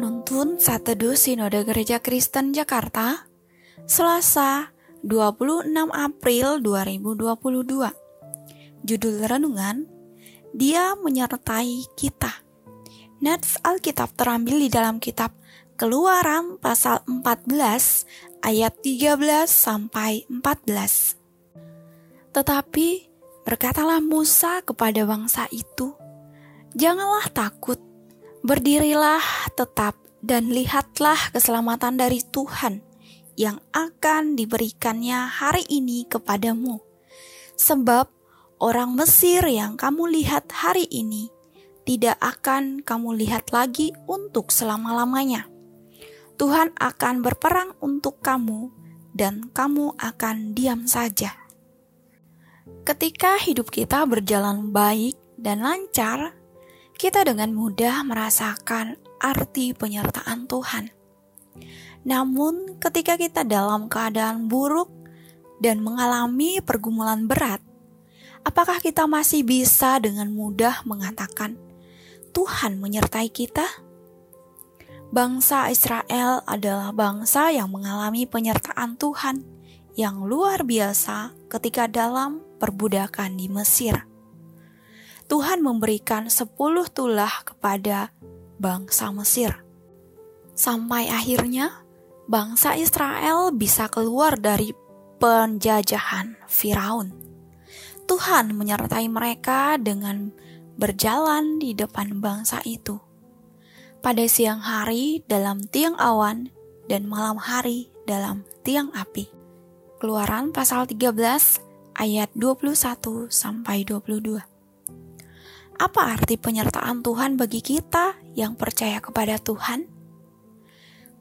Penuntun Saat Teduh Sinode Gereja Kristen Jakarta Selasa 26 April 2022 Judul Renungan Dia Menyertai Kita. Nats Alkitab terambil di dalam kitab Keluaran pasal 14 ayat 13 sampai 14 Tetapi berkatalah Musa kepada bangsa itu Janganlah takut Berdirilah tetap dan lihatlah keselamatan dari Tuhan yang akan diberikannya hari ini kepadamu. Sebab orang Mesir yang kamu lihat hari ini tidak akan kamu lihat lagi untuk selama-lamanya. Tuhan akan berperang untuk kamu dan kamu akan diam saja. Ketika hidup kita berjalan baik dan lancar, kita dengan mudah merasakan arti penyertaan Tuhan. Namun, ketika kita dalam keadaan buruk dan mengalami pergumulan berat, apakah kita masih bisa dengan mudah mengatakan Tuhan menyertai kita? Bangsa Israel adalah bangsa yang mengalami penyertaan Tuhan yang luar biasa ketika dalam perbudakan di Mesir. Tuhan memberikan sepuluh tulah kepada bangsa Mesir. Sampai akhirnya bangsa Israel bisa keluar dari penjajahan Firaun. Tuhan menyertai mereka dengan berjalan di depan bangsa itu. Pada siang hari dalam tiang awan dan malam hari dalam tiang api. Keluaran pasal 13 ayat 21 sampai 22. Apa arti penyertaan Tuhan bagi kita yang percaya kepada Tuhan?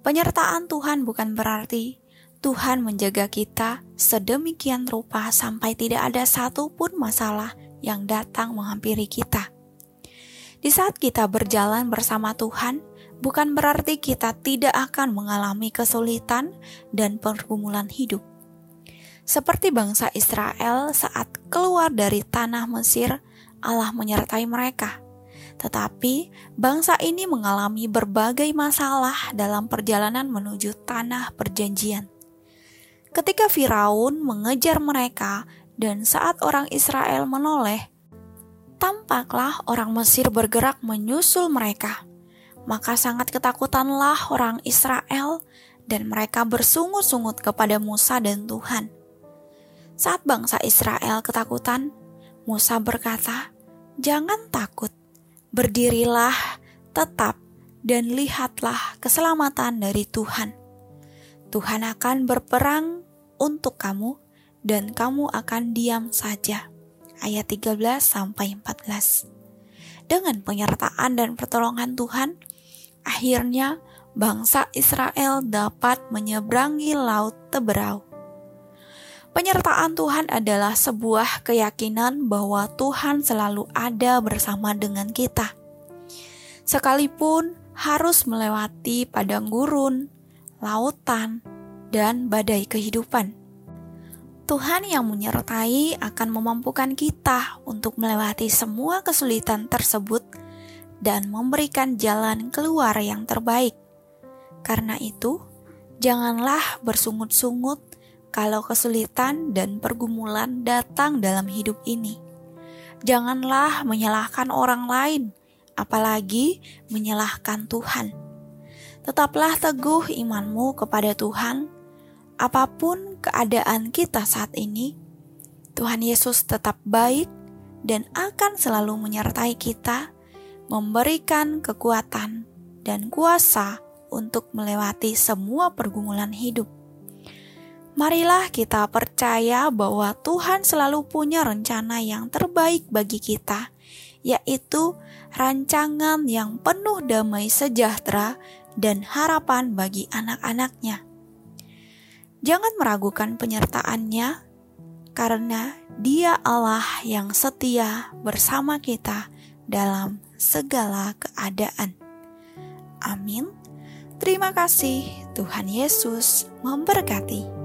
Penyertaan Tuhan bukan berarti Tuhan menjaga kita sedemikian rupa sampai tidak ada satupun masalah yang datang menghampiri kita. Di saat kita berjalan bersama Tuhan, bukan berarti kita tidak akan mengalami kesulitan dan pergumulan hidup. Seperti bangsa Israel saat keluar dari tanah Mesir Allah menyertai mereka. Tetapi bangsa ini mengalami berbagai masalah dalam perjalanan menuju tanah perjanjian. Ketika Firaun mengejar mereka dan saat orang Israel menoleh, tampaklah orang Mesir bergerak menyusul mereka. Maka sangat ketakutanlah orang Israel dan mereka bersungut-sungut kepada Musa dan Tuhan. Saat bangsa Israel ketakutan, Musa berkata, "Jangan takut, berdirilah tetap dan lihatlah keselamatan dari Tuhan. Tuhan akan berperang untuk kamu dan kamu akan diam saja." Ayat 13 sampai 14. Dengan penyertaan dan pertolongan Tuhan, akhirnya bangsa Israel dapat menyeberangi laut Teberau Penyertaan Tuhan adalah sebuah keyakinan bahwa Tuhan selalu ada bersama dengan kita. Sekalipun harus melewati padang gurun, lautan, dan badai kehidupan. Tuhan yang menyertai akan memampukan kita untuk melewati semua kesulitan tersebut dan memberikan jalan keluar yang terbaik. Karena itu, janganlah bersungut-sungut kalau kesulitan dan pergumulan datang dalam hidup ini. Janganlah menyalahkan orang lain, apalagi menyalahkan Tuhan. Tetaplah teguh imanmu kepada Tuhan, apa pun keadaan kita saat ini. Tuhan Yesus tetap baik dan akan selalu menyertai kita, memberikan kekuatan dan kuasa untuk melewati semua pergumulan hidup. Marilah kita percaya bahwa Tuhan selalu punya rencana yang terbaik bagi kita, yaitu rancangan yang penuh damai sejahtera dan harapan bagi anak-anaknya. Jangan meragukan penyertaannya, karena Dia Allah yang setia bersama kita dalam segala keadaan. Amin. Terima kasih, Tuhan Yesus memberkati.